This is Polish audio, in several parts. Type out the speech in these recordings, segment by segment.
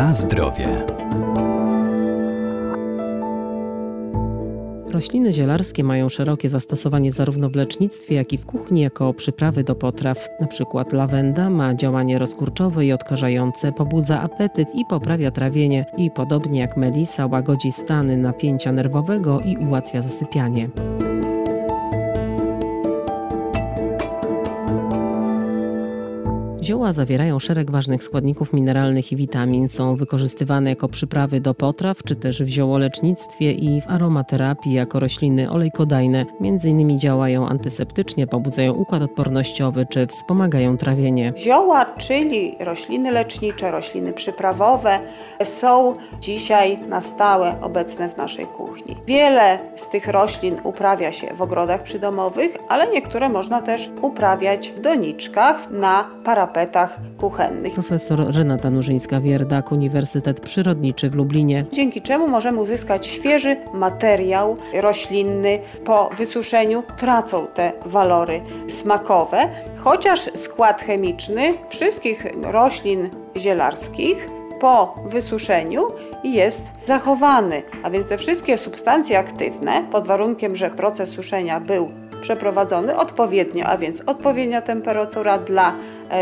Na zdrowie. Rośliny zielarskie mają szerokie zastosowanie zarówno w lecznictwie, jak i w kuchni jako przyprawy do potraw. Na przykład lawenda ma działanie rozkurczowe i odkażające, pobudza apetyt i poprawia trawienie i podobnie jak melisa łagodzi stany napięcia nerwowego i ułatwia zasypianie. Zioła zawierają szereg ważnych składników mineralnych i witamin, są wykorzystywane jako przyprawy do potraw, czy też w ziołolecznictwie i w aromaterapii jako rośliny olejkodajne. Między innymi działają antyseptycznie, pobudzają układ odpornościowy, czy wspomagają trawienie. Zioła, czyli rośliny lecznicze, rośliny przyprawowe, są dzisiaj na stałe obecne w naszej kuchni. Wiele z tych roślin uprawia się w ogrodach przydomowych, ale niektóre można też uprawiać w doniczkach na parapetach tapetach kuchennych. Profesor Renata Nurzyńska-Wierdak, Uniwersytet Przyrodniczy w Lublinie. Dzięki czemu możemy uzyskać świeży materiał roślinny. Po wysuszeniu tracą te walory smakowe, chociaż skład chemiczny wszystkich roślin zielarskich po wysuszeniu jest zachowany, a więc te wszystkie substancje aktywne, pod warunkiem, że proces suszenia był przeprowadzony odpowiednio, a więc odpowiednia temperatura dla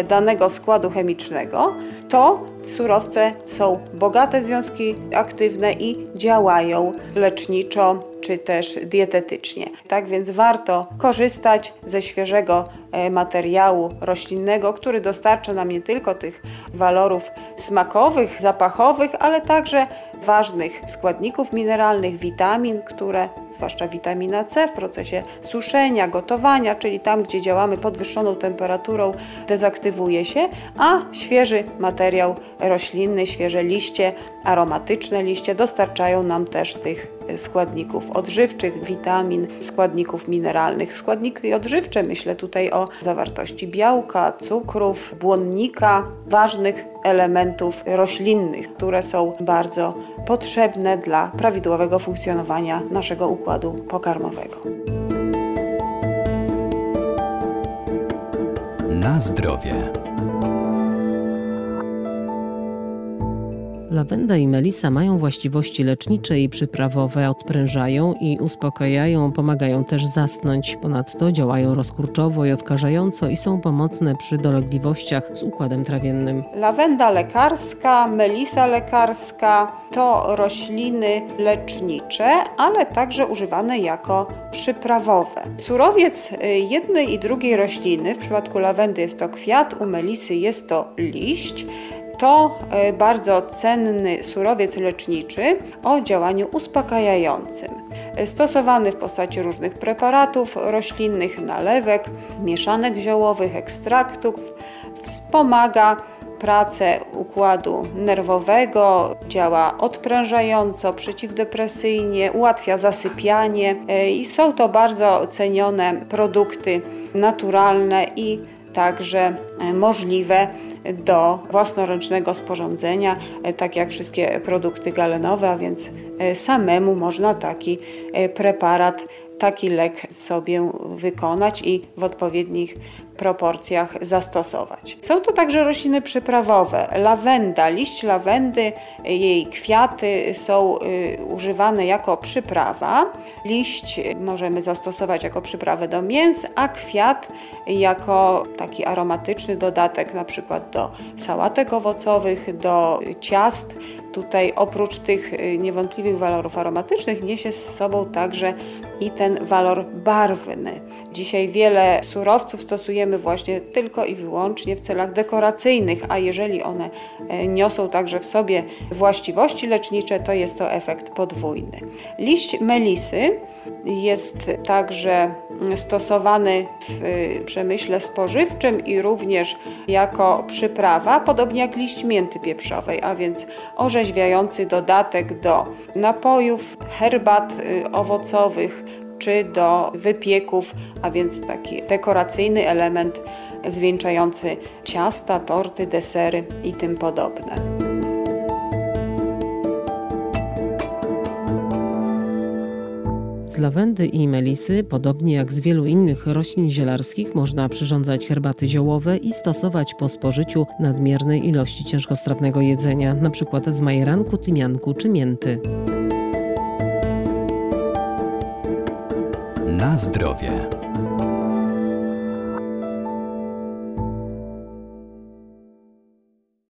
danego składu chemicznego, to surowce są bogate w związki aktywne i działają leczniczo czy też dietetycznie. Tak więc warto korzystać ze świeżego e, materiału roślinnego, który dostarcza nam nie tylko tych walorów smakowych, zapachowych, ale także ważnych składników mineralnych, witamin, które, zwłaszcza witamina C w procesie suszenia, gotowania, czyli tam, gdzie działamy podwyższoną temperaturą, dezaktywuje się, a świeży materiał roślinny, świeże liście, aromatyczne liście dostarczają nam też tych składników odżywczych, witamin, składników mineralnych. Składniki odżywcze, myślę tutaj o zawartości białka, cukrów, błonnika, ważnych elementów roślinnych, które są bardzo potrzebne dla prawidłowego funkcjonowania naszego układu pokarmowego. Na zdrowie. Lawenda i melisa mają właściwości lecznicze i przyprawowe, odprężają i uspokajają, pomagają też zasnąć. Ponadto działają rozkurczowo i odkażająco i są pomocne przy dolegliwościach z układem trawiennym. Lawenda lekarska, melisa lekarska to rośliny lecznicze, ale także używane jako przyprawowe. Surowiec y, jednej i drugiej rośliny, w przypadku lawendy jest to kwiat, u melisy jest to liść. To e, bardzo cenny surowiec leczniczy o działaniu uspokajającym. E, stosowany w postaci różnych preparatów roślinnych, nalewek, mieszanek ziołowych, ekstraktów, wspomaga pracę układu nerwowego, działa odprężająco, przeciwdepresyjnie, ułatwia zasypianie e, i są to bardzo cenione produkty naturalne i także e, możliwe do własnoręcznego sporządzenia, e, tak jak wszystkie produkty galenowe, a więc e, samemu można taki preparat, taki lek sobie wykonać i w odpowiednich proporcjach zastosować. Są to także rośliny przyprawowe. Lawenda, liść lawendy, jej kwiaty są y, używane jako przyprawa. Liść możemy zastosować jako przyprawę do mięs, a kwiat jako taki aromatyczny dodatek na przykład do sałatek owocowych, do ciast. Tutaj oprócz tych y, niewątpliwych walorów aromatycznych niesie z sobą także i ten walor barwny. Dzisiaj wiele surowców stosujemy właśnie tylko i wyłącznie w celach dekoracyjnych, a jeżeli one e, niosą także w sobie właściwości lecznicze, to jest to efekt podwójny. Liść melisy jest także stosowany w e, przemyśle spożywczym i również jako przyprawa, podobnie jak liść mięty pieprzowej, a więc orzeźwiający dodatek do napojów, herbat e, owocowych, czy do wypieków, a więc taki dekoracyjny element zwieńczający ciasta, torty, desery i tym podobne. Z lawendy i melisy, podobnie jak z wielu innych roślin zielarskich, można przyrządzać herbaty ziołowe i stosować po spożyciu nadmiernej ilości ciężkostrawnego jedzenia, np. z majeranku, tymianku czy mięty. Na zdrowie.